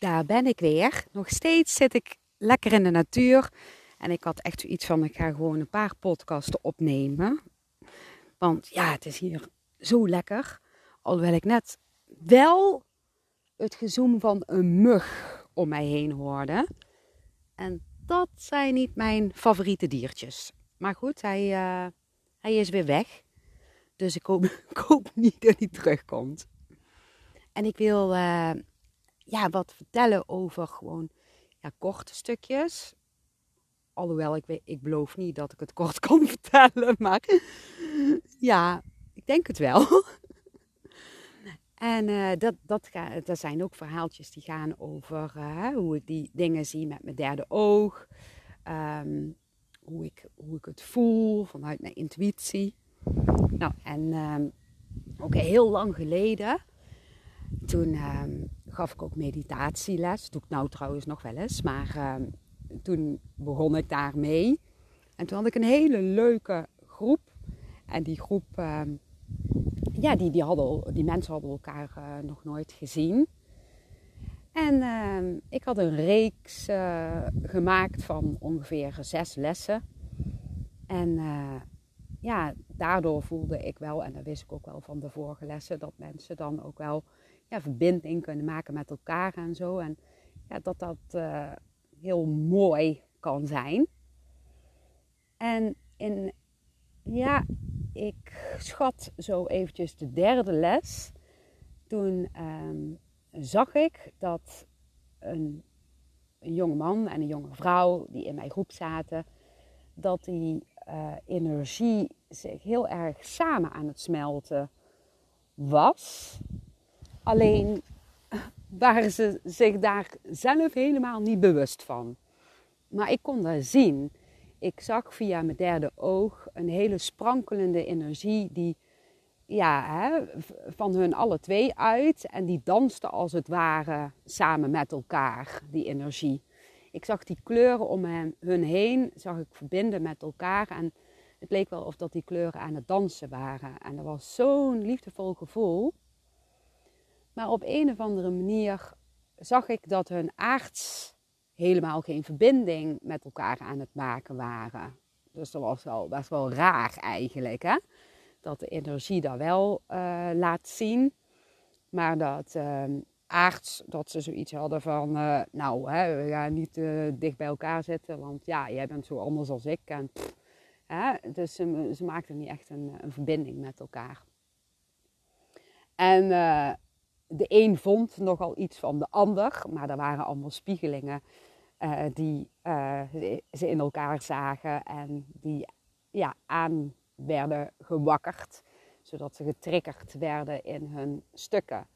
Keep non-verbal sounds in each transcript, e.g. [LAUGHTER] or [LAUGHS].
daar ben ik weer. Nog steeds zit ik lekker in de natuur. En ik had echt zoiets van, ik ga gewoon een paar podcasten opnemen. Want ja, het is hier zo lekker. Alhoewel ik net wel het gezoem van een mug om mij heen hoorde. En dat zijn niet mijn favoriete diertjes. Maar goed, hij, uh, hij is weer weg. Dus [LAUGHS] ik hoop, niet dat hij terugkomt. En ik wil uh, ja, wat vertellen over gewoon ja, korte stukjes. Alhoewel, ik, weet, ik beloof niet dat ik het kort [LAUGHS] kan vertellen. Maar ja, ik denk het wel. En uh, dat, dat, ga, zijn ook verhaaltjes die gaan over uh, hoe ik die dingen zie met mijn derde oog. Um, hoe, ik, hoe ik het voel vanuit mijn intuïtie. Nou, en um, ook heel lang geleden, toen um, gaf ik ook meditatieles. Dat doe ik nou trouwens nog wel eens. Maar toen begon ik daarmee. En toen had ik een hele leuke groep. En die groep ja, die, die, hadden, die mensen hadden elkaar uh, nog nooit gezien. En uh, ik had een reeks uh, gemaakt van ongeveer zes lessen. En uh, ja, daardoor voelde ik wel, en dat wist ik ook wel van de vorige lessen, dat mensen dan ook wel ja, verbinding kunnen maken met elkaar en zo. En ja, dat dat heel mooi kan zijn. En in, ja, ik schat zo eventjes de derde les. Toen um, zag ik dat een, een jonge man en een jonge vrouw die in mijn groep zaten, dat die uh, energie zich heel erg samen aan het smelten was. Alleen waren ze zich daar zelf helemaal niet bewust van. Maar ik kon dat zien ik zag via mijn derde oog een hele sprankelende energie die ja, hè, van hun alle twee uit. En die danste als het ware samen met elkaar, die energie. Ik zag die kleuren om hen, hun heen, zag ik verbinden met elkaar. En het leek wel of dat die kleuren aan het dansen waren. En dat was zo'n liefdevol gevoel. Maar op een of andere manier zag ik dat hun aards helemaal geen verbinding met elkaar aan het maken waren. Dus dat was wel best wel raar eigenlijk, hè? Dat de energie dat wel uh, laat zien. Maar dat uh, aards, dat ze zoiets hadden van, uh, nou, hè, we gaan niet dicht bij elkaar zitten, want ja, jij bent zo anders als ik. En, hè? Dus ze, ze maakten niet echt een, een verbinding met elkaar. En de een vond nogal iets van de ander, maar er waren allemaal spiegelingen uh, die uh, ze in elkaar zagen en die ja, aan werden gewakkerd, zodat ze getriggerd werden in hun stukken.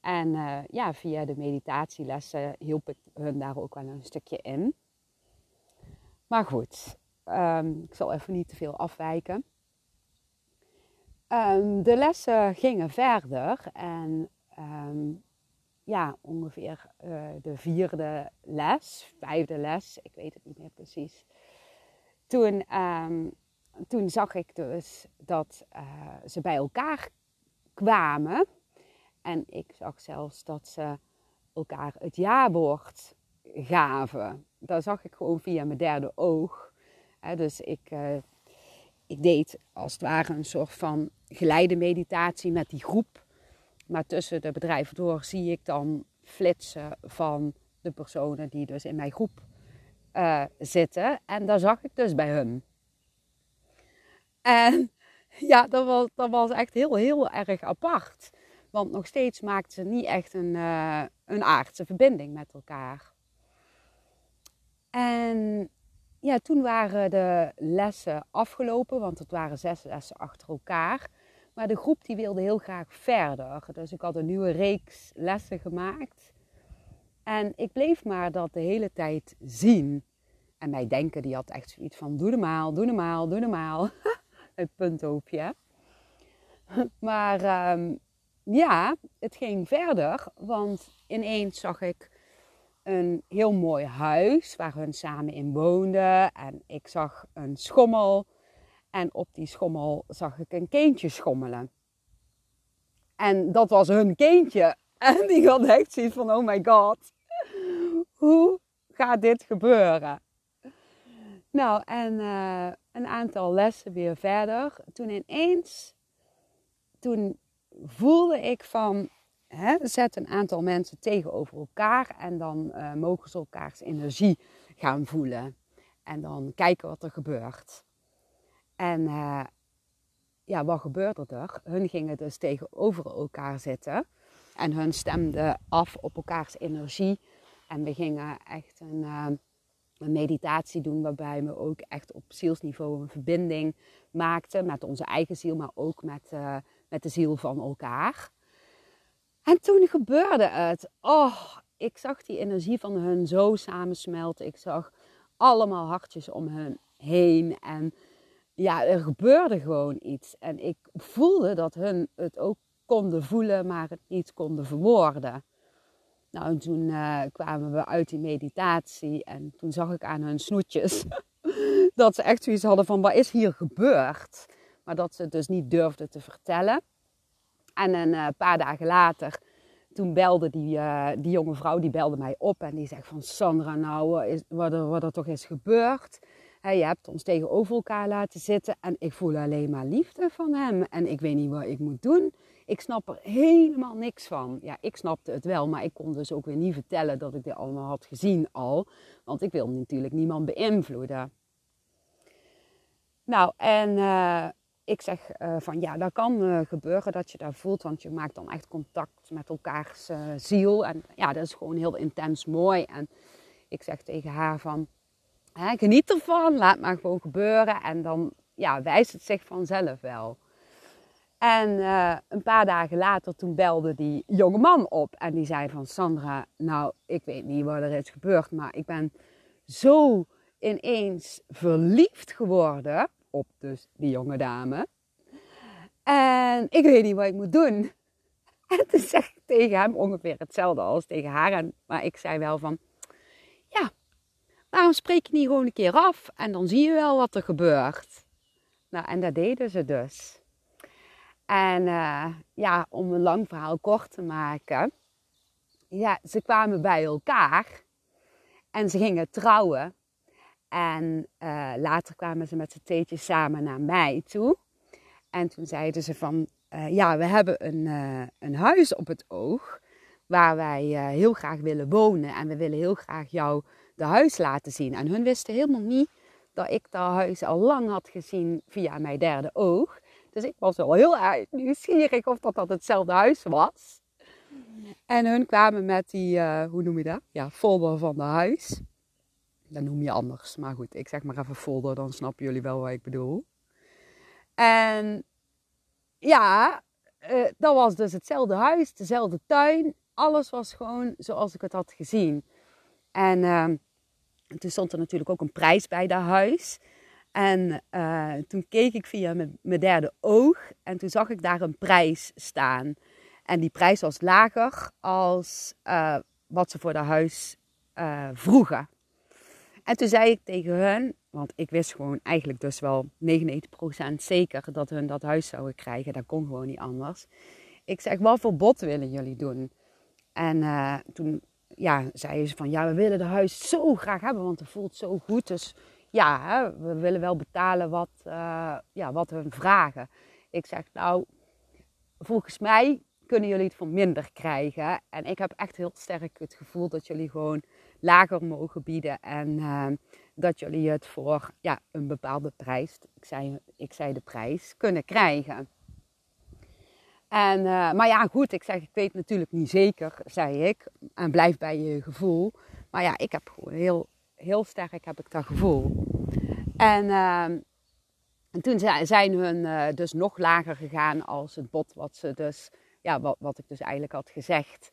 En uh, ja, via de meditatielessen hielp ik hun daar ook wel een stukje in. Maar goed, um, ik zal even niet te veel afwijken. Um, de lessen gingen verder en um, ja, ongeveer uh, de vierde les, vijfde les, ik weet het niet meer precies. Toen, um, toen zag ik dus dat uh, ze bij elkaar kwamen. En ik zag zelfs dat ze elkaar het jaarwoord gaven. Dat zag ik gewoon via mijn derde oog. Dus ik, ik deed als het ware een soort van geleide meditatie met die groep maar tussen de bedrijven door zie ik dan flitsen van de personen die dus in mijn groep uh, zitten. En daar zag ik dus bij hun. En [LAUGHS] ja, dat was, dat was echt heel, heel erg apart. Want nog steeds maakten ze niet echt een, uh, een aardse verbinding met elkaar. En ja, toen waren de lessen afgelopen, want het waren zes lessen achter elkaar. Maar de groep die wilde heel graag verder. Dus ik had een nieuwe reeks lessen gemaakt. En ik bleef maar dat de hele tijd zien. En mij denken, die had echt zoiets van: doe normaal, doe normaal, doe normaal. [LAUGHS] Een punthoopje. [LAUGHS] Maar um, ja, het ging verder. Want ineens zag ik een heel mooi huis waar hun samen in woonden. En ik zag een schommel en op die schommel zag ik een kindje schommelen. En dat was hun kindje. [LAUGHS] En die had echt zoiets van, oh my god. hoe gaat dit gebeuren? Nou, en een aantal lessen weer verder. Toen ineens, toen voelde ik van, hè, zet een aantal mensen tegenover elkaar en dan uh, mogen ze elkaars energie gaan voelen. En dan kijken wat er gebeurt. En uh, ja, wat gebeurde er? Hun gingen dus tegenover elkaar zitten. En hun stemden af op elkaars energie. En we gingen echt een, uh, een meditatie doen waarbij we ook echt op zielsniveau een verbinding maakten met onze eigen ziel, maar ook met, uh, met de ziel van elkaar. En toen gebeurde het. Oh, ik zag die energie van hun zo samensmelten. Ik zag allemaal hartjes om hen heen. En ja, er gebeurde gewoon iets. En ik voelde dat hun het ook konden voelen, maar het niet konden verwoorden. Nou, en toen uh, kwamen we uit die meditatie en toen zag ik aan hun snoetjes [LAUGHS] dat ze echt zoiets hadden van wat is hier gebeurd? Maar dat ze het dus niet durfden te vertellen. En een uh, paar dagen later, toen belde die, uh, die jonge vrouw, die belde mij op en die zegt van Sandra, nou, is, wat, er, wat er toch is gebeurd? Hey, je hebt ons tegenover elkaar laten zitten en ik voel alleen maar liefde van hem en ik weet niet wat ik moet doen. Ik snap er helemaal niks van. Ja, ik snapte het wel, maar ik kon dus ook weer niet vertellen dat ik dit allemaal had gezien al. Want ik wil natuurlijk niemand beïnvloeden. Nou, en uh, ik zeg uh, van ja, dat kan uh, gebeuren dat je daar voelt, want je maakt dan echt contact met elkaars ziel. En ja, dat is gewoon heel intens mooi. En ik zeg tegen haar van, geniet ervan, laat maar gewoon gebeuren. En dan ja, wijst het zich vanzelf wel. En uh, een paar dagen later toen belde die jonge man op en die zei van Sandra, nou ik weet niet wat er is gebeurd, maar ik ben zo ineens verliefd geworden op dus die jonge dame. En ik weet niet wat ik moet doen. [LAUGHS] En toen zeg ik tegen hem ongeveer hetzelfde als tegen haar. En, maar ik zei wel van, ja, waarom spreek je niet gewoon een keer af en dan zie je wel wat er gebeurt. Nou, en dat deden ze dus. En uh, ja, om een lang verhaal kort te maken. Ja, ze kwamen bij elkaar en ze gingen trouwen. En uh, later kwamen ze met z'n tweetjes samen naar mij toe. En toen zeiden ze van, uh, ja, we hebben een, een huis op het oog waar wij heel graag willen wonen. En we willen heel graag jou de huis laten zien. En hun wisten helemaal niet dat ik dat huis al lang had gezien via mijn derde oog. Dus ik was wel heel nieuwsgierig of dat, dat hetzelfde huis was. En hun kwamen met die, uh, hoe noem je dat? Ja, folder van de huis. Dat noem je anders. Maar goed, ik zeg maar even folder, dan snappen jullie wel wat ik bedoel. En ja, uh, dat was dus hetzelfde huis, dezelfde tuin. Alles was gewoon zoals ik het had gezien. En uh, toen stond er natuurlijk ook een prijs bij dat huis. En uh, toen keek ik via mijn derde oog en toen zag ik daar een prijs staan. En die prijs was lager als uh, wat ze voor de huis uh, vroegen. En toen zei ik tegen hun, want ik wist gewoon eigenlijk dus wel 99% zeker dat hun dat huis zouden krijgen. Dat kon gewoon niet anders. Ik zeg, wat voor bod willen jullie doen? En toen ja, zeiden ze van, ja, we willen de huis zo graag hebben, want het voelt zo goed. Dus ja, hè, we willen wel betalen wat, uh, ja, wat hun vragen. Ik zeg, nou, volgens mij kunnen jullie het voor minder krijgen. En ik heb echt heel sterk het gevoel dat jullie gewoon lager mogen bieden. En uh, dat jullie het voor ja, een bepaalde prijs, ik zei, ik zei de prijs, kunnen krijgen. En, uh, maar ja, goed, ik zeg, ik weet natuurlijk niet zeker, zei ik. En blijf bij je gevoel. Maar ja, ik heb heel heel sterk heb ik dat gevoel. En, uh, en toen zijn hun uh, dus nog lager gegaan als het bod wat ze dus, ja, wat, wat ik dus eigenlijk had gezegd.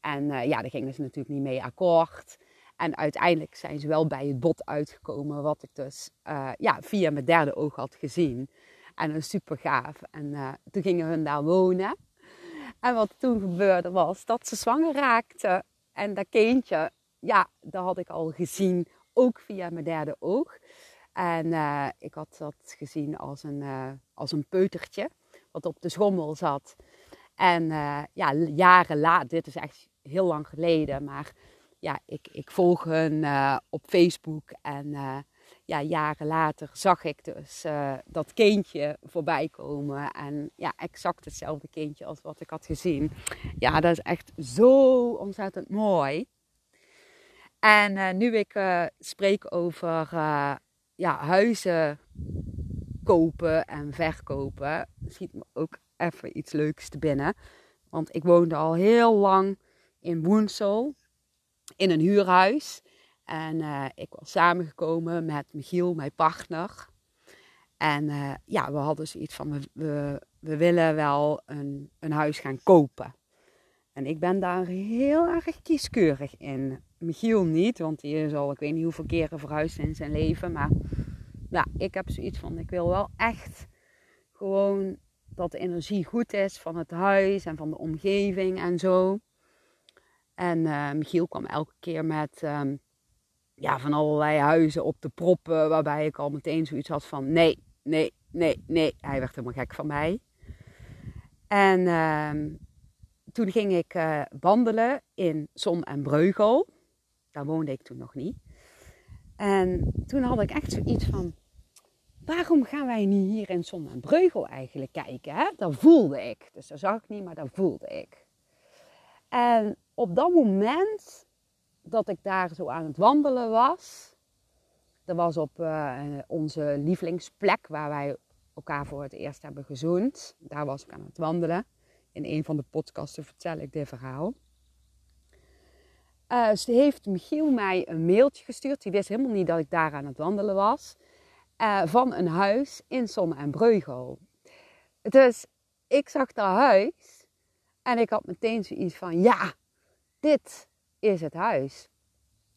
En uh, ja, daar gingen ze natuurlijk niet mee akkoord. En uiteindelijk zijn ze wel bij het bod uitgekomen wat ik dus ja, via mijn derde oog had gezien. En is super gaaf. En toen gingen hun daar wonen. En wat toen gebeurde was dat ze zwanger raakte. En dat kindje ja, dat had ik al gezien, ook via mijn derde oog. En uh, ik had dat gezien als een, uh, als een peutertje, wat op de schommel zat. En ja, jaren later, dit is echt heel lang geleden, maar ja, ik, ik volg hun op Facebook en ja, jaren later zag ik dus dat kindje voorbij komen. En ja, exact hetzelfde kindje als wat ik had gezien. Ja, dat is echt zo ontzettend mooi. En nu ik spreek over ja, huizen kopen en verkopen, schiet me ook even iets leuks te binnen. Want ik woonde al heel lang in Woensel, in een huurhuis. En uh, ik was samengekomen met Michiel, mijn partner. En uh, ja, we hadden zoiets van, we, we, willen wel een, een huis gaan kopen. En ik ben daar heel erg kieskeurig in. Michiel niet, want die is al, ik weet niet hoeveel keren verhuisd in zijn leven. Maar ja, ik heb zoiets van, ik wil wel echt gewoon dat de energie goed is van het huis en van de omgeving en zo. En uh, Michiel kwam elke keer met um, ja, van allerlei huizen op de proppen, waarbij ik al meteen zoiets had van nee, nee, nee, nee. Hij werd helemaal gek van mij. En uh, toen ging ik uh, wandelen in Zon en Breugel. Daar woonde ik toen nog niet. En toen had ik echt zoiets van, waarom gaan wij niet hier in Zon en Breugel eigenlijk kijken? Hè? Dat voelde ik. Dus dat zag ik niet, maar dat voelde ik. En op dat moment dat ik daar zo aan het wandelen was, dat was op uh, onze lievelingsplek waar wij elkaar voor het eerst hebben gezoend. Daar was ik aan het wandelen. In een van de podcasten vertel ik dit verhaal. Uh, ze heeft Michiel mij een mailtje gestuurd. Die wist helemaal niet dat ik daar aan het wandelen was. Uh, van een huis in Zonne en Breugel. Dus ik zag dat huis en ik had meteen zoiets van: ja, dit is het huis.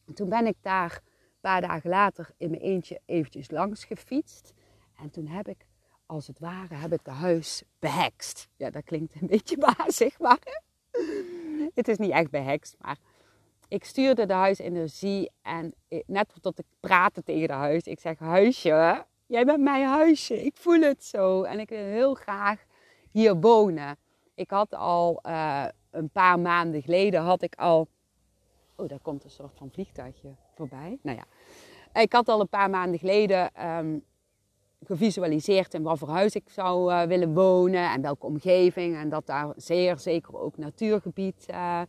En toen ben ik daar een paar dagen later in mijn eentje eventjes langs gefietst. En toen heb ik, als het ware, heb ik de huis behekst. Ja, dat klinkt een [LAUGHS] beetje bazig, maar het is niet echt behekst, maar ik stuurde de huisenergie en net tot ik praatte tegen de huis. Ik zeg, huisje, jij bent mijn huisje. Ik voel het zo en ik wil heel graag hier wonen. Ik had al uh, een paar maanden geleden had ik al... Oh, daar komt een soort van vliegtuigje voorbij. Nou ja, ik had al een paar maanden geleden um, gevisualiseerd in wat voor huis ik zou uh, willen wonen en welke omgeving. En dat daar zeer zeker ook natuurgebied uh,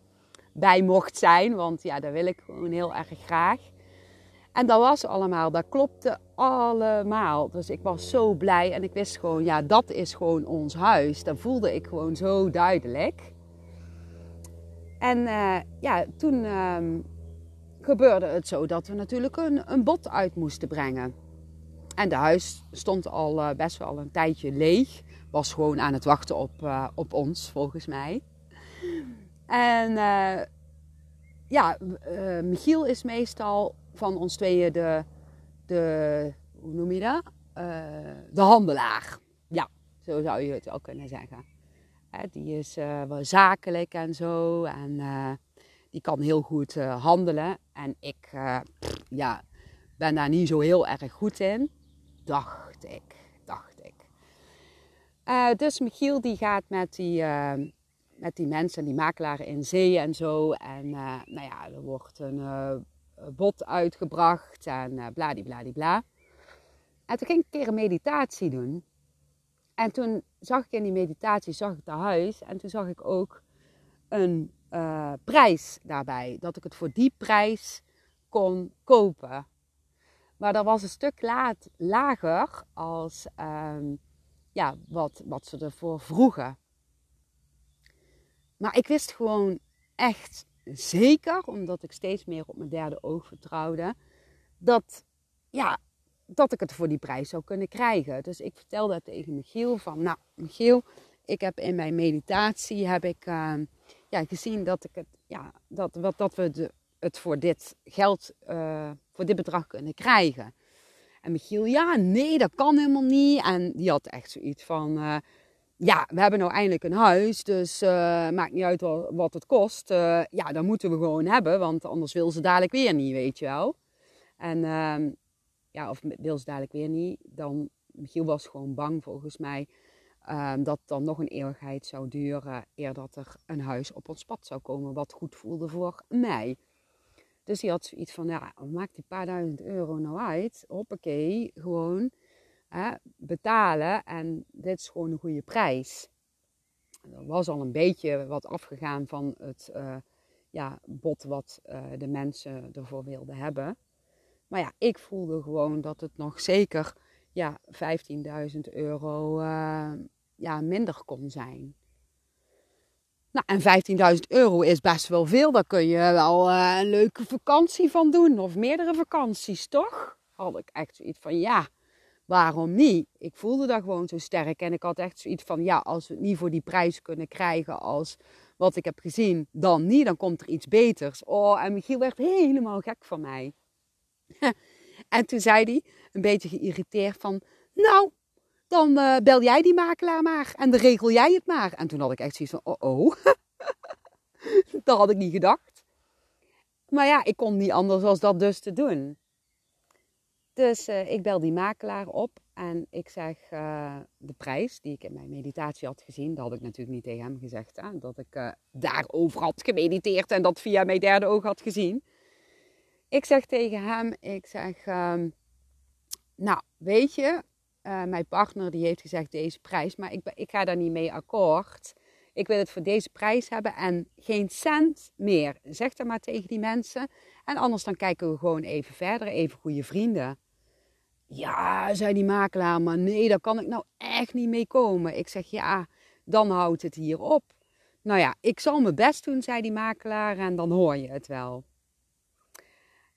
bij mocht zijn. Want ja, dat wil ik gewoon heel erg graag. En dat was allemaal, dat klopte allemaal. Dus ik was zo blij en ik wist gewoon, ja, dat is gewoon ons huis. Dat voelde ik gewoon zo duidelijk. En uh, ja, toen uh, gebeurde het zo dat we natuurlijk een, een bod uit moesten brengen. En de huis stond al uh, best wel een tijdje leeg. Was gewoon aan het wachten op, uh, op ons, volgens mij. En ja, Michiel is meestal van ons tweeën de, de hoe noem je dat? De handelaar. Ja, zo zou je het ook kunnen zeggen. Die is wel zakelijk en zo. En die kan heel goed handelen. En ik ja, ben daar niet zo heel erg goed in. Dacht ik, dacht ik. dus Michiel die gaat met die met die mensen, die makelaren in zee en zo. En nou ja, er wordt een bod uitgebracht en uh, bladibladibla. En toen ging ik een keer een meditatie doen. En toen zag ik in die meditatie, zag ik het huis. En toen zag ik ook een prijs daarbij. Dat ik het voor die prijs kon kopen. Maar dat was een stuk laat, lager als um, ja, wat, wat ze ervoor vroegen. Maar ik wist gewoon echt zeker, omdat ik steeds meer op mijn derde oog vertrouwde, dat, ja, dat ik het voor die prijs zou kunnen krijgen. Dus ik vertelde tegen Michiel van, nou Michiel, ik heb in mijn meditatie heb ik, uh, ja, gezien dat, ik het, ja, dat, wat, dat we het voor dit geld, uh, voor dit bedrag kunnen krijgen. En Michiel, ja, nee, dat kan helemaal niet. En die had echt zoiets van, uh, ja, we hebben nou eindelijk een huis, dus uh, maakt niet uit wat, wat het kost. Ja, dat moeten we gewoon hebben, want anders wil ze dadelijk weer niet, weet je wel. En uh, ja, of wil ze dadelijk weer niet, dan, Michiel was gewoon bang volgens mij, ehm, dat dan nog een eeuwigheid zou duren eer dat er een huis op ons pad zou komen wat goed voelde voor mij. Dus die had zoiets van, ja, maakt die paar duizend euro nou uit? Hoppakee, gewoon betalen en dit is gewoon een goede prijs. Er was al een beetje wat afgegaan van het uh, ja, bod wat uh, de mensen ervoor wilden hebben. Maar ja, ik voelde gewoon dat het nog zeker ja, 15.000 euro uh, ja, minder kon zijn. Nou, en 15.000 euro is best wel veel. Daar kun je wel uh, een leuke vakantie van doen. Of meerdere vakanties, toch? Had ik echt zoiets van, ja, waarom niet? Ik voelde dat gewoon zo sterk. En ik had echt zoiets van, ja, als we het niet voor die prijs kunnen krijgen als wat ik heb gezien, dan niet. Dan komt er iets beters. Oh, en Michiel werd helemaal gek van mij. [LAUGHS] en toen zei hij, een beetje geïrriteerd van, nou, dan uh, bel jij die makelaar maar en dan regel jij het maar. En toen had ik echt zoiets van, oh [LAUGHS] dat had ik niet gedacht. Maar ja, ik kon niet anders dan dat dus te doen. Dus uh, ik bel die makelaar op en ik zeg uh, de prijs die ik in mijn meditatie had gezien. Dat had ik natuurlijk niet tegen hem gezegd. Hè? Dat ik daarover had gemediteerd en dat via mijn derde oog had gezien. Ik zeg tegen hem, ik zeg, uh, nou weet je, mijn partner die heeft gezegd deze prijs, maar ik, ik ga daar niet mee akkoord. Ik wil het voor deze prijs hebben en geen cent meer. Zeg dat maar tegen die mensen. En anders dan kijken we gewoon even verder, even goede vrienden. Ja, zei die makelaar, maar nee, daar kan ik nou echt niet mee komen. Ik zeg ja, dan houdt het hier op. Nou ja, ik zal mijn best doen, zei die makelaar, en dan hoor je het wel.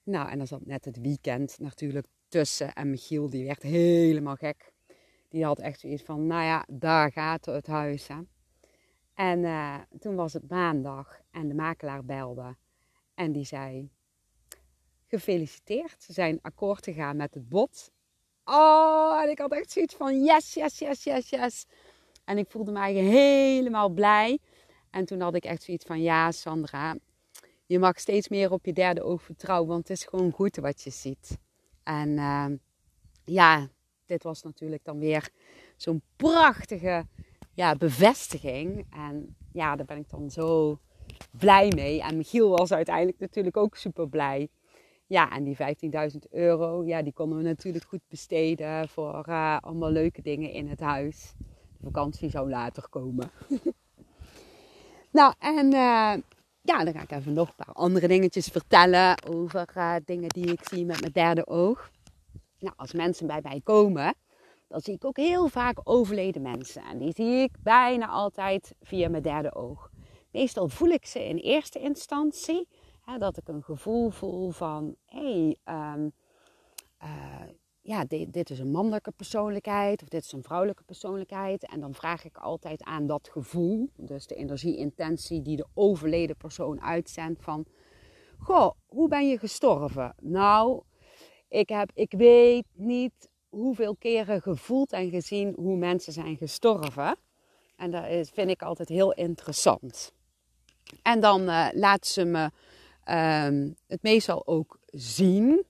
Nou, en dan zat net het weekend natuurlijk tussen. En Michiel, die werd helemaal gek. Die had echt zoiets van, nou ja, daar gaat het huis. Hè. En uh, toen was het maandag en de makelaar belde. En die zei, gefeliciteerd, ze zijn akkoord gegaan met het bod. Oh, en ik had echt zoiets van yes, yes, yes, yes, yes. En ik voelde mij helemaal blij. En toen had ik echt zoiets van ja, Sandra, je mag steeds meer op je derde oog vertrouwen, want het is gewoon goed wat je ziet. En uh, ja, dit was natuurlijk dan weer zo'n prachtige ja, bevestiging. En ja, daar ben ik dan zo blij mee. En Michiel was uiteindelijk natuurlijk ook super blij. Ja, en die 15.000 euro, ja, die konden we natuurlijk goed besteden voor uh, allemaal leuke dingen in het huis. De vakantie zou later komen. [LAUGHS] nou, en uh, ja, dan ga ik even nog een paar andere dingetjes vertellen over uh, dingen die ik zie met mijn derde oog. Nou, als mensen bij mij komen, dan zie ik ook heel vaak overleden mensen. En die zie ik bijna altijd via mijn derde oog. Meestal voel ik ze in eerste instantie dat ik een gevoel voel van, hé, hey, um, uh, ja, dit, dit, is een mannelijke persoonlijkheid of dit is een vrouwelijke persoonlijkheid. En dan vraag ik altijd aan dat gevoel, dus de energie-intentie die de overleden persoon uitzendt van, goh, hoe ben je gestorven? Nou, ik, heb, ik weet niet hoeveel keren gevoeld en gezien hoe mensen zijn gestorven. En dat is, vind ik altijd heel interessant. En dan uh, laat ze me um, het meestal ook zien.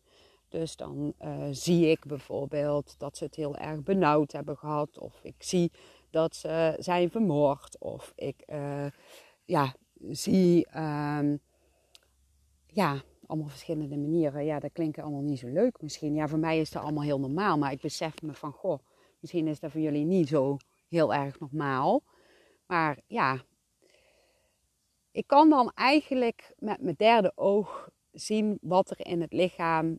Dus dan uh, zie ik bijvoorbeeld dat ze het heel erg benauwd hebben gehad. Of ik zie dat ze zijn vermoord. Of ik uh, ja, zie um, ja, allemaal verschillende manieren. Ja, dat klinkt allemaal niet zo leuk misschien. Ja, voor mij is dat allemaal heel normaal. Maar ik besef me van, goh, misschien is dat voor jullie niet zo heel erg normaal. Maar ja, ik kan dan eigenlijk met mijn derde oog zien wat er in het lichaam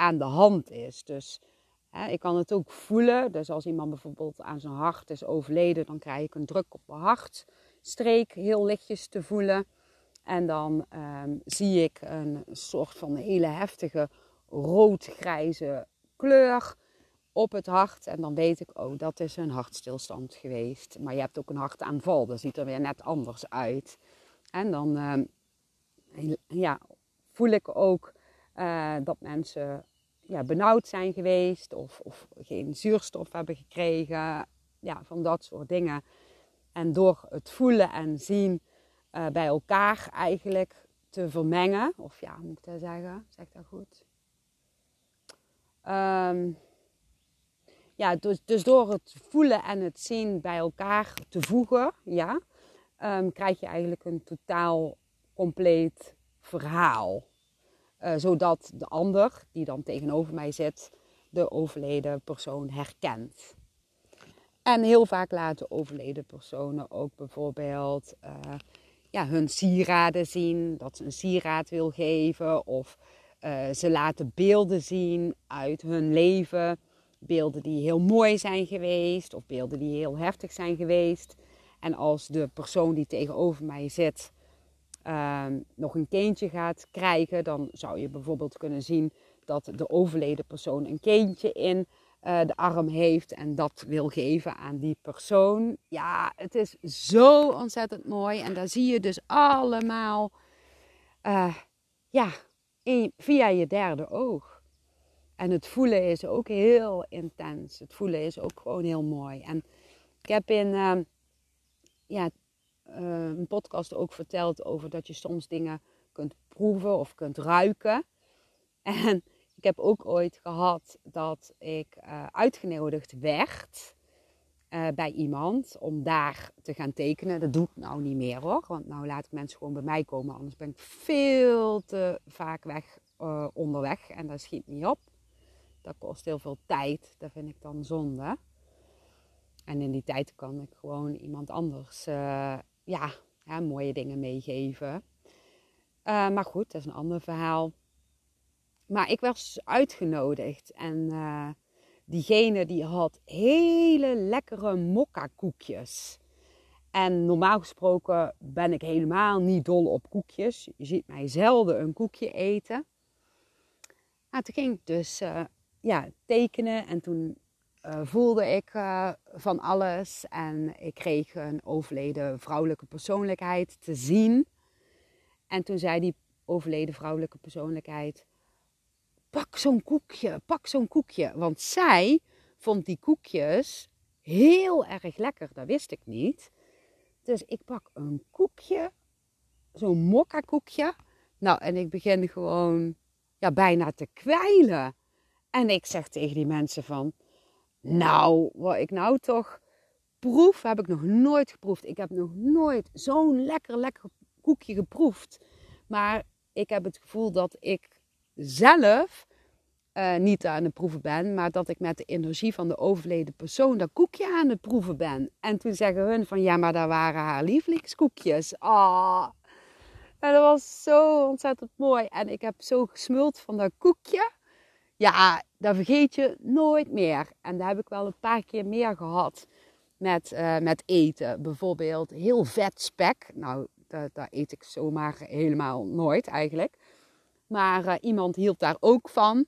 aan de hand is. Dus hè, ik kan het ook voelen. Dus als iemand bijvoorbeeld aan zijn hart is overleden, dan krijg ik een druk op mijn hartstreek heel lichtjes te voelen. En dan ehm, zie ik een soort van hele heftige rood-grijze kleur op het hart. En dan weet ik, oh, dat is een hartstilstand geweest. Maar je hebt ook een hartaanval, dat ziet er weer net anders uit. En dan ehm, ja, voel ik ook uh, dat mensen ja, benauwd zijn geweest of, of geen zuurstof hebben gekregen. Ja, van dat soort dingen. En door het voelen en zien uh, bij elkaar eigenlijk te vermengen. Of ja, moet ik dat zeggen? Zeg dat goed? Um, ja, dus, dus door het voelen en het zien bij elkaar te voegen, ja, um, krijg je eigenlijk een totaal compleet verhaal. Uh, zodat de ander, die dan tegenover mij zit, de overleden persoon herkent. En heel vaak laten overleden personen ook bijvoorbeeld uh, ja, hun sieraden zien, dat ze een sieraad wil geven. Of uh, ze laten beelden zien uit hun leven. Beelden die heel mooi zijn geweest of beelden die heel heftig zijn geweest. En als de persoon die tegenover mij zit uh, nog een kindje gaat krijgen, dan zou je bijvoorbeeld kunnen zien dat de overleden persoon een kindje in uh, de arm heeft en dat wil geven aan die persoon. Ja, het is zo ontzettend mooi. En daar zie je dus allemaal uh, ja, via je derde oog. En het voelen is ook heel intens. Het voelen is ook gewoon heel mooi. En ik heb in uh, ja, een podcast ook verteld over dat je soms dingen kunt proeven of kunt ruiken. [LAUGHS] En ik heb ook ooit gehad dat ik uh, uitgenodigd werd uh, bij iemand om daar te gaan tekenen. Dat doe ik nou niet meer hoor, want nou laat ik mensen gewoon bij mij komen. Anders ben ik veel te vaak weg onderweg en dat schiet niet op. Dat kost heel veel tijd, dat vind ik dan zonde. En in die tijd kan ik gewoon iemand anders ja, mooie dingen meegeven. maar goed, dat is een ander verhaal. Maar ik was uitgenodigd en uh, diegene die had hele lekkere mokka koekjes. En normaal gesproken ben ik helemaal niet dol op koekjes. Je ziet mij zelden een koekje eten. Maar toen ging ik dus uh, ja, tekenen en toen uh, voelde ik van alles. En ik kreeg een overleden vrouwelijke persoonlijkheid te zien. En toen zei die overleden vrouwelijke persoonlijkheid pak zo'n koekje, pak zo'n koekje. Want zij vond die koekjes heel erg lekker, dat wist ik niet. Dus ik pak een koekje, zo'n mokka koekje. Nou, en ik begin gewoon ja, bijna te kwijlen. En ik zeg tegen die mensen van, nou, wat ik nou toch proef, heb ik nog nooit geproefd. Ik heb nog nooit zo'n lekker, lekker koekje geproefd. Maar ik heb het gevoel dat ik zelf uh, niet aan het proeven ben, maar dat ik met de energie van de overleden persoon dat koekje aan het proeven ben. En toen zeggen hun van ja, maar dat waren haar lievelingskoekjes. Ah, en dat was zo ontzettend mooi. En ik heb zo gesmuld van dat koekje. Ja, dat vergeet je nooit meer. En daar heb ik wel een paar keer meer gehad met, uh, met eten. Bijvoorbeeld heel vet spek. Nou, dat, eet ik zomaar helemaal nooit eigenlijk. Maar uh, iemand hield daar ook van.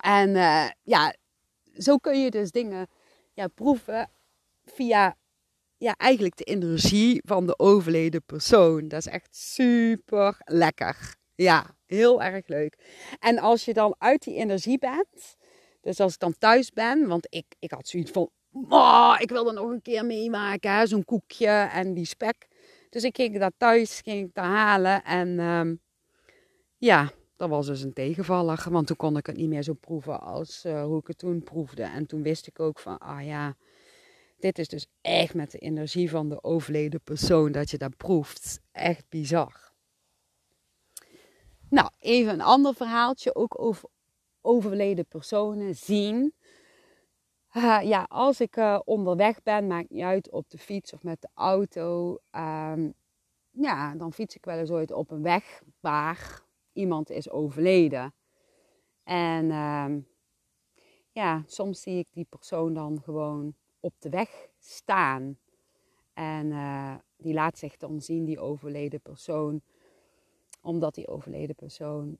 En uh, ja, zo kun je dus dingen ja, proeven via ja, eigenlijk de energie van de overleden persoon. Dat is echt super lekker. Ja, heel erg leuk. En als je dan uit die energie bent, dus als ik dan thuis ben, want ik, ik had zoiets van, oh, ik wil er nog een keer meemaken, zo'n koekje en die spek. Dus ik ging dat thuis, ging ik dat halen en um, ja, dat was dus een tegenvaller, want toen kon ik het niet meer zo proeven als uh, hoe ik het toen proefde. En toen wist ik ook van, ah ja, dit is dus echt met de energie van de overleden persoon dat je dat proeft. Echt bizar. Nou, even een ander verhaaltje, ook over overleden personen zien. Ja, als ik uh, onderweg ben, maakt niet uit op de fiets of met de auto. Um, ja, dan fiets ik wel eens ooit op een weg waar iemand is overleden. En uh, ja, soms zie ik die persoon dan gewoon op de weg staan. En uh, die laat zich dan zien, die overleden persoon. Omdat die overleden persoon,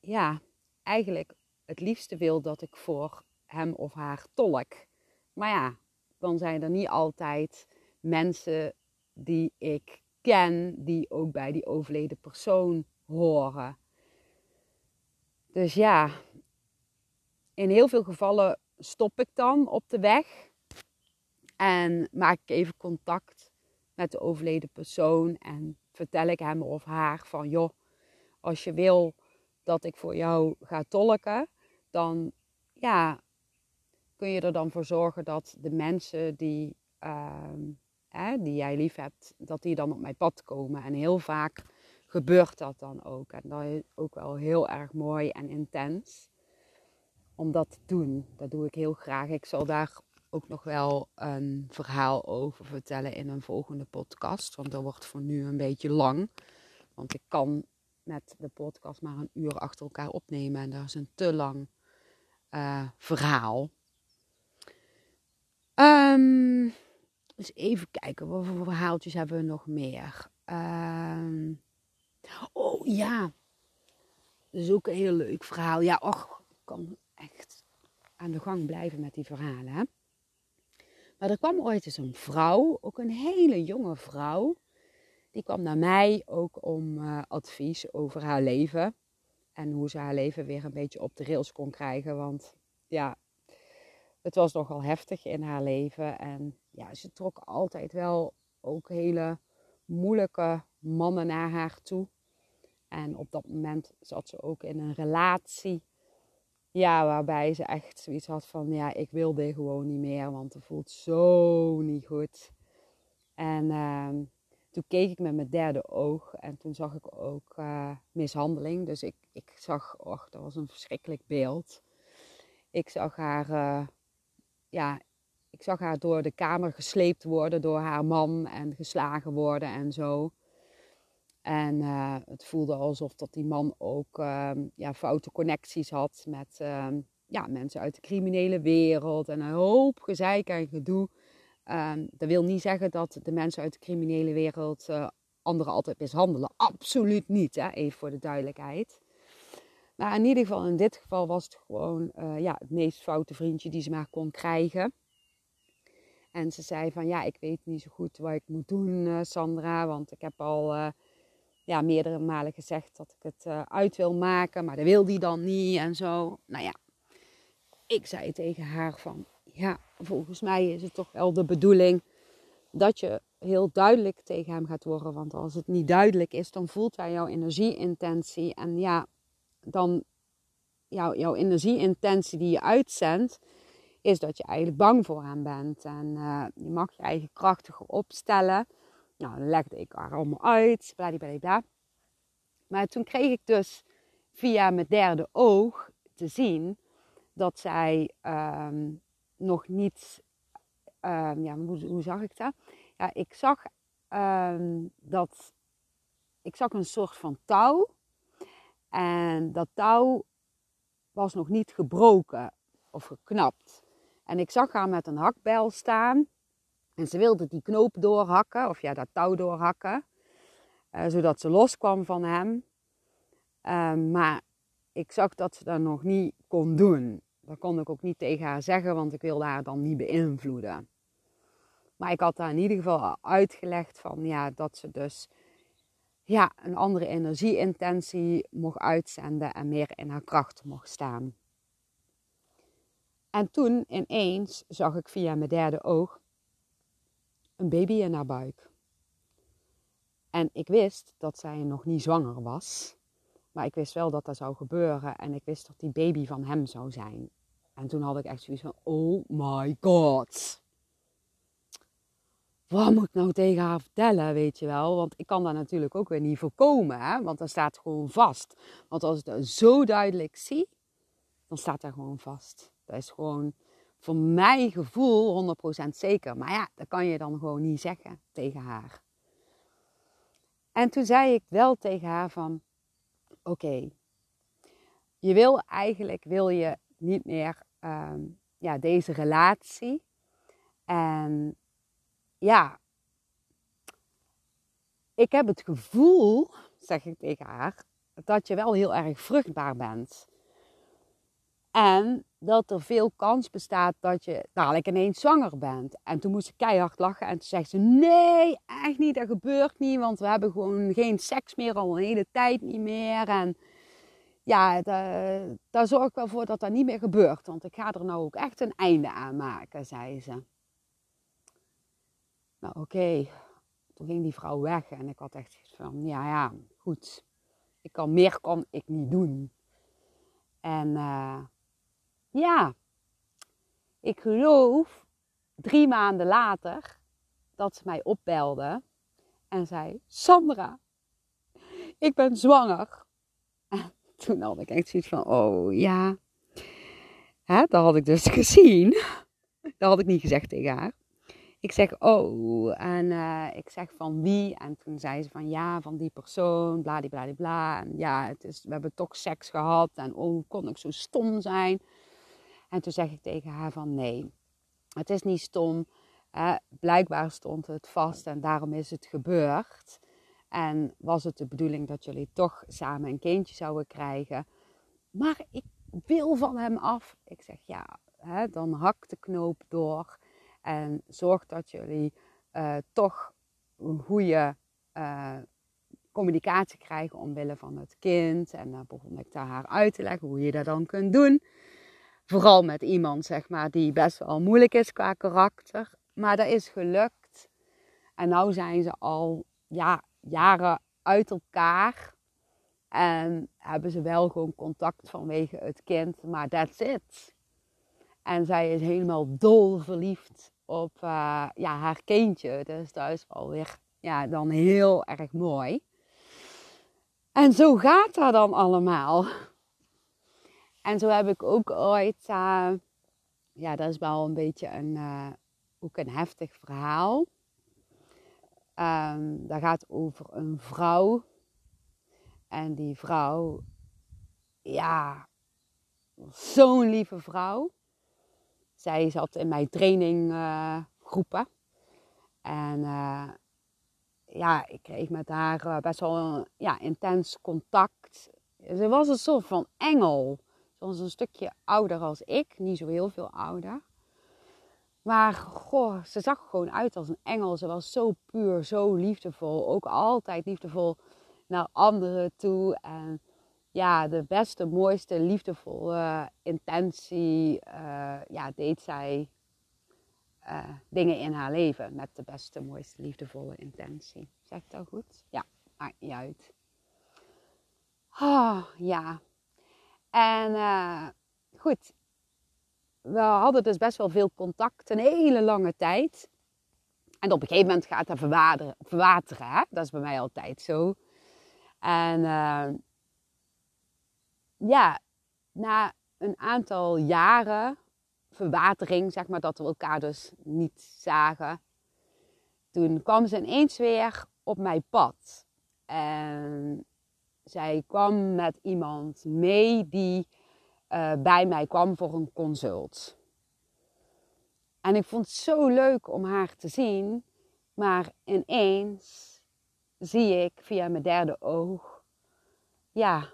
ja, eigenlijk het liefste wil dat ik voor hem of haar tolk. Maar ja, dan zijn er niet altijd mensen die ik ken, die ook bij die overleden persoon horen. Dus ja, in heel veel gevallen stop ik dan op de weg en maak ik even contact met de overleden persoon en vertel ik hem of haar van joh, als je wil dat ik voor jou ga tolken, dan ja, kun je er dan voor zorgen dat de mensen die, uh, die jij lief hebt, dat die dan op mijn pad komen. En heel vaak gebeurt dat dan ook. En dat is ook wel heel erg mooi en intens om dat te doen. Dat doe ik heel graag. Ik zal daar ook nog wel een verhaal over vertellen in een volgende podcast. Want dat wordt voor nu een beetje lang. Want ik kan met de podcast maar een uur achter elkaar opnemen. En dat is een te lang uh, verhaal. Um, dus even kijken, wat voor verhaaltjes hebben we nog meer? Um, oh ja, dat is ook een heel leuk verhaal. Ja, och, ik kan echt aan de gang blijven met die verhalen. Hè? Maar er kwam ooit eens een vrouw, ook een hele jonge vrouw. Die kwam naar mij ook om uh, advies over haar leven. En hoe ze haar leven weer een beetje op de rails kon krijgen. Want ja, het was nogal heftig in haar leven. En ja, ze trok altijd wel ook hele moeilijke mannen naar haar toe. En op dat moment zat ze ook in een relatie. Ja, waarbij ze echt zoiets had van, ja, ik wil dit gewoon niet meer, want het voelt zo niet goed. En uh, toen keek ik met mijn derde oog en toen zag ik ook uh, mishandeling. Dus ik, ik zag, och, dat was een verschrikkelijk beeld. Ik zag haar, uh, ja, ik zag haar door de kamer gesleept worden door haar man en geslagen worden en zo. En uh, het voelde alsof dat die man ook uh, ja, foute connecties had met uh, ja, mensen uit de criminele wereld. En een hoop gezeik en gedoe. Ehm, dat wil niet zeggen dat de mensen uit de criminele wereld eh, anderen altijd mishandelen. Absoluut niet, hè? even voor de duidelijkheid. Maar in ieder geval, in dit geval was het gewoon eh, ja, het meest foute vriendje die ze maar kon krijgen. En ze zei van, ja, ik weet niet zo goed wat ik moet doen, eh, Sandra. Want ik heb al ja, meerdere malen gezegd dat ik het uit wil maken. Maar dat wil die dan niet en zo. Nou ja, ik zei tegen haar van, ja, volgens mij is het toch wel de bedoeling dat je heel duidelijk tegen hem gaat worden. Want als het niet duidelijk is, dan voelt hij jouw energieintentie. En ja, dan jouw, jouw energieintentie die je uitzendt, is dat je eigenlijk bang voor hem bent. En uh, je mag je eigen krachtiger opstellen. Nou, dan legde ik haar allemaal uit, bla. Maar toen kreeg ik dus via mijn derde oog te zien dat zij um, nog niet. Um, ja, hoe, hoe, zag ik dat? Ja, ik zag um, dat. Ik zag een soort van touw. En dat touw was nog niet gebroken of geknapt. En ik zag haar met een hakbijl staan. En ze wilde die knoop doorhakken, of ja, dat touw doorhakken. Uh, zodat ze loskwam van hem. Uh, maar ik zag dat ze dat nog niet kon doen. Dat kon ik ook niet tegen haar zeggen, want ik wilde haar dan niet beïnvloeden. Maar ik had haar in ieder geval uitgelegd van ja, dat ze dus ja, een andere energieintentie mocht uitzenden en meer in haar kracht mocht staan. En toen ineens zag ik via mijn derde oog een baby in haar buik. En ik wist dat zij nog niet zwanger was. Maar ik wist wel dat dat zou gebeuren en ik wist dat die baby van hem zou zijn. En toen had ik echt zoiets van, oh my god. Wat moet ik nou tegen haar vertellen, weet je wel? Want ik kan dat natuurlijk ook weer niet voorkomen, hè? want dat staat gewoon vast. Want als ik dat zo duidelijk zie, dan staat dat gewoon vast. Dat is gewoon voor mijn gevoel 100% zeker. Maar ja, dat kan je dan gewoon niet zeggen tegen haar. En toen zei ik wel tegen haar van, oké, je wil eigenlijk, wil je niet meer um, ja, deze relatie. En ja, ik heb het gevoel, zeg ik tegen haar, dat je wel heel erg vruchtbaar bent. En dat er veel kans bestaat dat je dadelijk ineens zwanger bent. En toen moest ze keihard lachen en toen zegt ze: Nee, echt niet, dat gebeurt niet, want we hebben gewoon geen seks meer al een hele tijd niet meer. En ja, daar zorg ik wel voor dat dat niet meer gebeurt. Want ik ga er nou ook echt een einde aan maken, zei ze. Nou, oké. Toen ging die vrouw weg en ik had echt van, ja, ja, goed. Ik kan, meer kan ik niet doen. En uh, ja, ik geloof drie maanden later dat ze mij opbelde en zei: Sandra, ik ben zwanger. En toen had ik echt zoiets van, oh ja. Hè, dat had ik dus [LAUGHS] gezien. Dat had ik niet gezegd tegen haar. Ik zeg, oh, en uh, ik zeg van wie? En toen zei ze van ja, van die persoon, bladibladibla. En ja, het is, we hebben toch seks gehad. En oh, kon ik zo stom zijn? En toen zeg ik tegen haar van nee, het is niet stom. Uh, blijkbaar stond het vast en daarom is het gebeurd. En was het de bedoeling dat jullie toch samen een kindje zouden krijgen. Maar ik wil van hem af. Ik zeg ja, hè, dan hak de knoop door. En zorg dat jullie uh, toch een goede uh, communicatie krijgen omwille van het kind. En dan begon ik daar haar uit te leggen hoe je dat dan kunt doen. Vooral met iemand, zeg maar, die best wel moeilijk is qua karakter. Maar dat is gelukt. En nu zijn ze al ja, jaren uit elkaar. En hebben ze wel gewoon contact vanwege het kind. Maar that's it. En zij is helemaal dol verliefd op uh, ja, haar kindje. Dus dat is alweer ja, dan heel erg mooi. En zo gaat dat dan allemaal. En zo heb ik ook ooit, uh, ja, dat is wel een beetje een, uh, ook een heftig verhaal. Um, dat gaat over een vrouw. En die vrouw, ja, zo'n lieve vrouw. Zij zat in mijn traininggroepen. En uh, ja, ik kreeg met haar best wel ja, intens contact. Ze was een soort van engel. Was een stukje ouder als ik, niet zo heel veel ouder. Maar goh, ze zag gewoon uit als een engel. Ze was zo puur, zo liefdevol. Ook altijd liefdevol naar anderen toe. En ja, de beste, mooiste, liefdevolle intentie uh, ja, deed zij uh, dingen in haar leven. Met de beste, mooiste, liefdevolle intentie. Zeg ik dat goed? Ja, maakt niet uit. Oh, ja. En uh, goed, we hadden dus best wel veel contact een hele lange tijd. En op een gegeven moment gaat dat verwateren. Dat is bij mij altijd zo. En uh, ja, na een aantal jaren verwatering, zeg maar, dat we elkaar dus niet zagen. Toen kwam ze ineens weer op mijn pad. En zij kwam met iemand mee die uh, bij mij kwam voor een consult. En ik vond het zo leuk om haar te zien, maar ineens zie ik via mijn derde oog, ja,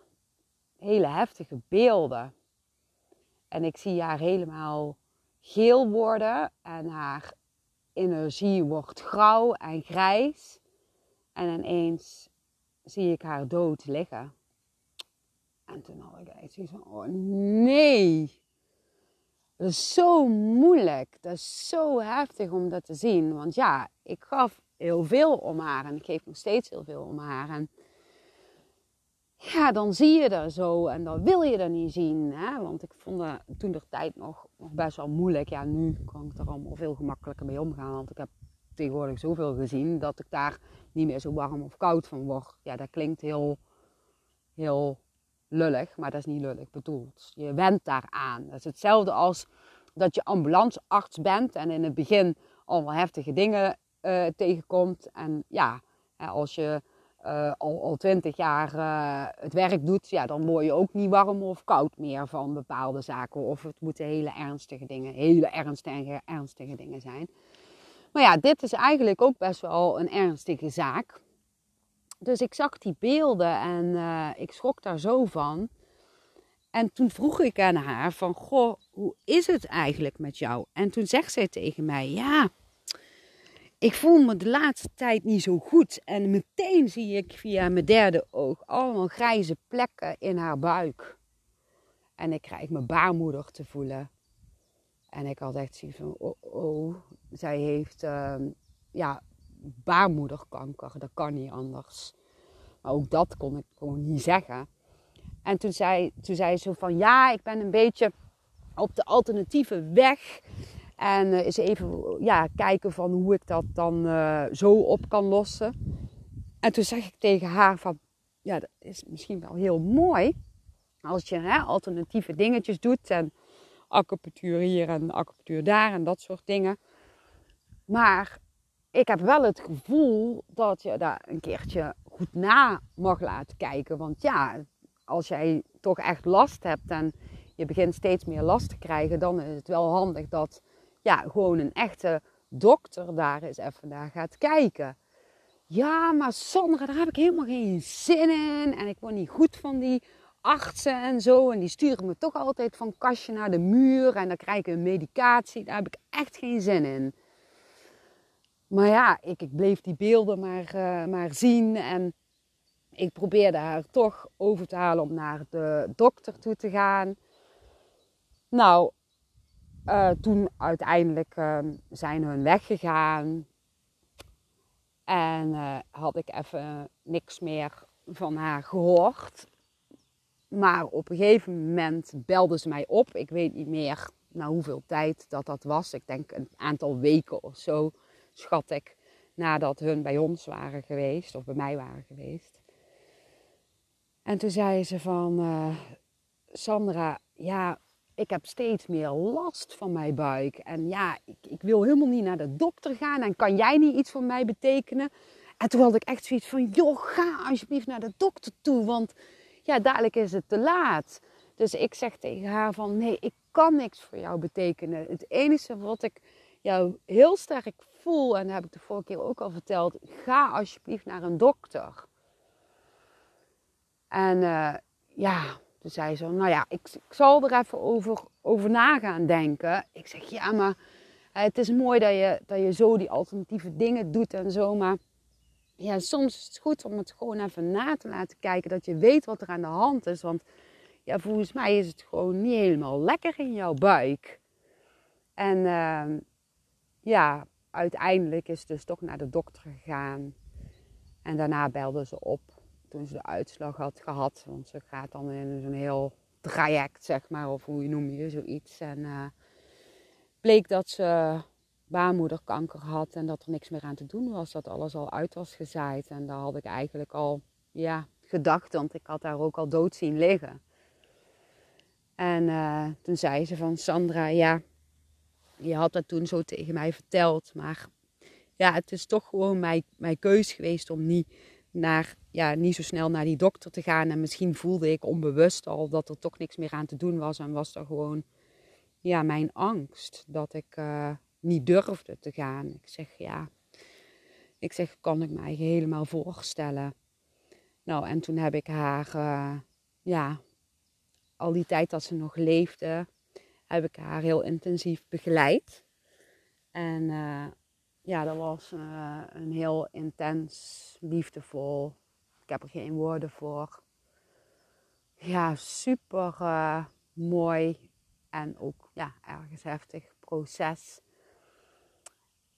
hele heftige beelden. En ik zie haar helemaal geel worden en haar energie wordt grauw en grijs. En ineens zie ik haar dood liggen. En toen had ik echt zoiets van, oh nee. Dat is zo moeilijk. Dat is zo heftig om dat te zien. Want ja, ik gaf heel veel om haar. En ik geef nog steeds heel veel om haar. En ja, dan zie je er zo. En dan wil je er niet zien. Hè? Want ik vond dat toen de tijd nog, nog best wel moeilijk. Ja, nu kan ik er allemaal veel gemakkelijker mee omgaan. Want ik heb tegenwoordig zoveel gezien dat ik daar niet meer zo warm of koud van word. Ja, dat klinkt heel, heel lullig, maar dat is niet lullig bedoeld. Je went daaraan. Dat is hetzelfde als dat je ambulancearts bent en in het begin allemaal heftige dingen uh, tegenkomt. En ja, als je uh, al, al twintig jaar uh, het werk doet, ja, dan word je ook niet warm of koud meer van bepaalde zaken. Of het moeten hele ernstige dingen, hele ernstige, ernstige dingen zijn. Maar ja, dit is eigenlijk ook best wel een ernstige zaak. Dus ik zag die beelden en uh, ik schrok daar zo van. En toen vroeg ik aan haar van, goh, hoe is het eigenlijk met jou? En toen zegt zij tegen mij, ja, ik voel me de laatste tijd niet zo goed. En meteen zie ik via mijn derde oog allemaal grijze plekken in haar buik. En ik krijg mijn baarmoeder te voelen. En ik had echt zoiets van, oh, oh. Zij heeft uh, ja, baarmoederkanker. Dat kan niet anders. Maar ook dat kon ik gewoon niet zeggen. En toen zei, toen zei ze van ja, ik ben een beetje op de alternatieve weg. En uh, eens even ja, kijken van hoe ik dat dan uh, zo op kan lossen. En toen zeg ik tegen haar van ja, dat is misschien wel heel mooi als je hè, alternatieve dingetjes doet en acupunctuur hier en acupunctuur daar en dat soort dingen. Maar ik heb wel het gevoel dat je daar een keertje goed na mag laten kijken. Want ja, als jij toch echt last hebt en je begint steeds meer last te krijgen, dan is het wel handig dat ja, gewoon een echte dokter daar eens even naar gaat kijken. Ja, maar Sandra, daar heb ik helemaal geen zin in. En ik word niet goed van die artsen en zo. En die sturen me toch altijd van kastje naar de muur. En dan krijg ik een medicatie. Daar heb ik echt geen zin in. Maar ja, ik, ik bleef die beelden maar, uh, maar zien. En ik probeerde haar toch over te halen om naar de dokter toe te gaan. Nou, uh, toen uiteindelijk uh, zijn hun weggegaan. En uh, had ik even niks meer van haar gehoord. Maar op een gegeven moment belde ze mij op. Ik weet niet meer na hoeveel tijd dat dat was. Ik denk een aantal weken of zo, schat ik. Nadat hun bij ons waren geweest, of bij mij waren geweest. En toen zei ze van, uh, Sandra, ja, ik heb steeds meer last van mijn buik. En ja, ik, ik, wil helemaal niet naar de dokter gaan. En kan jij niet iets voor mij betekenen? En toen had ik echt zoiets van, joh, ga alsjeblieft naar de dokter toe. Want ja, dadelijk is het te laat. Dus ik zeg tegen haar van, nee, ik kan niks voor jou betekenen. Het enige wat ik jou heel sterk voel, en dat heb ik de vorige keer ook al verteld, ga alsjeblieft naar een dokter. En uh, ja, toen zei ze, nou ja, ik, ik zal er even over, over na gaan denken. Ik zeg, ja, maar het is mooi dat je, dat je zo die alternatieve dingen doet en zo. Maar ja, soms is het goed om het gewoon even na te laten kijken. Dat je weet wat er aan de hand is. Want ja, volgens mij is het gewoon niet helemaal lekker in jouw buik. En uh, ja, uiteindelijk is dus toch naar de dokter gegaan. En daarna belde ze op toen ze de uitslag had gehad. Want ze gaat dan in zo'n heel traject, zeg maar, of hoe je noem je zoiets. En uh, bleek dat ze baarmoederkanker had en dat er niks meer aan te doen was. Dat alles al uit was gezaaid. En daar had ik eigenlijk al ja, gedacht, want ik had daar ook al dood zien liggen. En uh, toen zei ze van Sandra, ja, je had dat toen zo tegen mij verteld. Maar ja, het is toch gewoon mijn, mijn keus geweest om niet naar, ja, niet zo snel naar die dokter te gaan. En misschien voelde ik onbewust al dat er toch niks meer aan te doen was. En was er gewoon ja, mijn angst dat ik uh, niet durfde te gaan. Ik zeg ja, ik zeg kan ik mij helemaal voorstellen. Nou, en toen heb ik haar, uh, ja, al die tijd dat ze nog leefde, heb ik haar heel intensief begeleid. En uh, ja, dat was uh, een heel intens, liefdevol. Ik heb er geen woorden voor. Ja, super uh, mooi en ook ja, ergens heftig proces.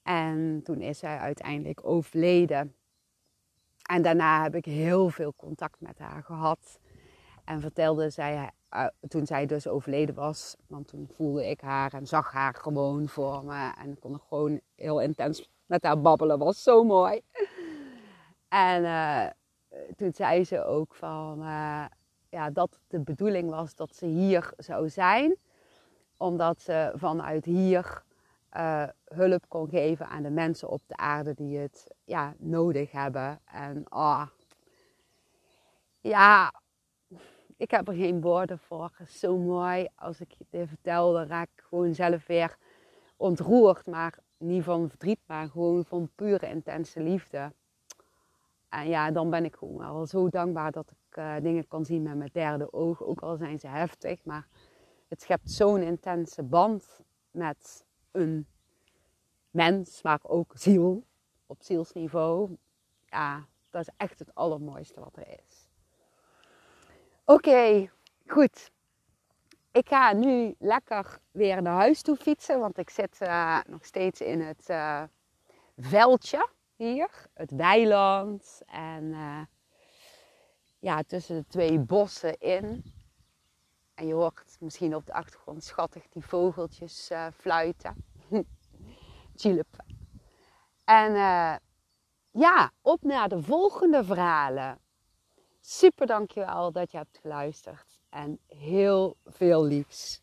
En toen is zij uiteindelijk overleden. En daarna heb ik heel veel contact met haar gehad. En vertelde zij, uh, toen zij dus overleden was, want toen voelde ik haar en zag haar gewoon voor me. En kon gewoon heel intens met haar babbelen. Was zo mooi. En uh, toen zei ze ook van, uh, ja, dat de bedoeling was dat ze hier zou zijn. Omdat ze vanuit hier hulp kon geven aan de mensen op de aarde die het ja, nodig hebben. En ah, ja, ik heb er geen woorden voor. Zo mooi. Als ik dit vertel, dan raak ik gewoon zelf weer ontroerd. Maar niet van verdriet, maar gewoon van pure intense liefde. En ja, dan ben ik gewoon wel zo dankbaar dat ik uh, dingen kan zien met mijn derde oog. Ook al zijn ze heftig, maar het schept zo'n intense band met een mens, maar ook ziel, op zielsniveau. Ja, dat is echt het allermooiste wat er is. Oké, goed. Ik ga nu lekker weer naar huis toe fietsen, want ik zit uh, nog steeds in het uh, veldje hier, het weiland. En uh, ja, tussen de twee bossen in. En je hoort misschien op de achtergrond schattig die vogeltjes fluiten. [LAUGHS] Chilipen. En ja, op naar de volgende verhalen. Super dankjewel dat je hebt geluisterd. En heel veel liefs.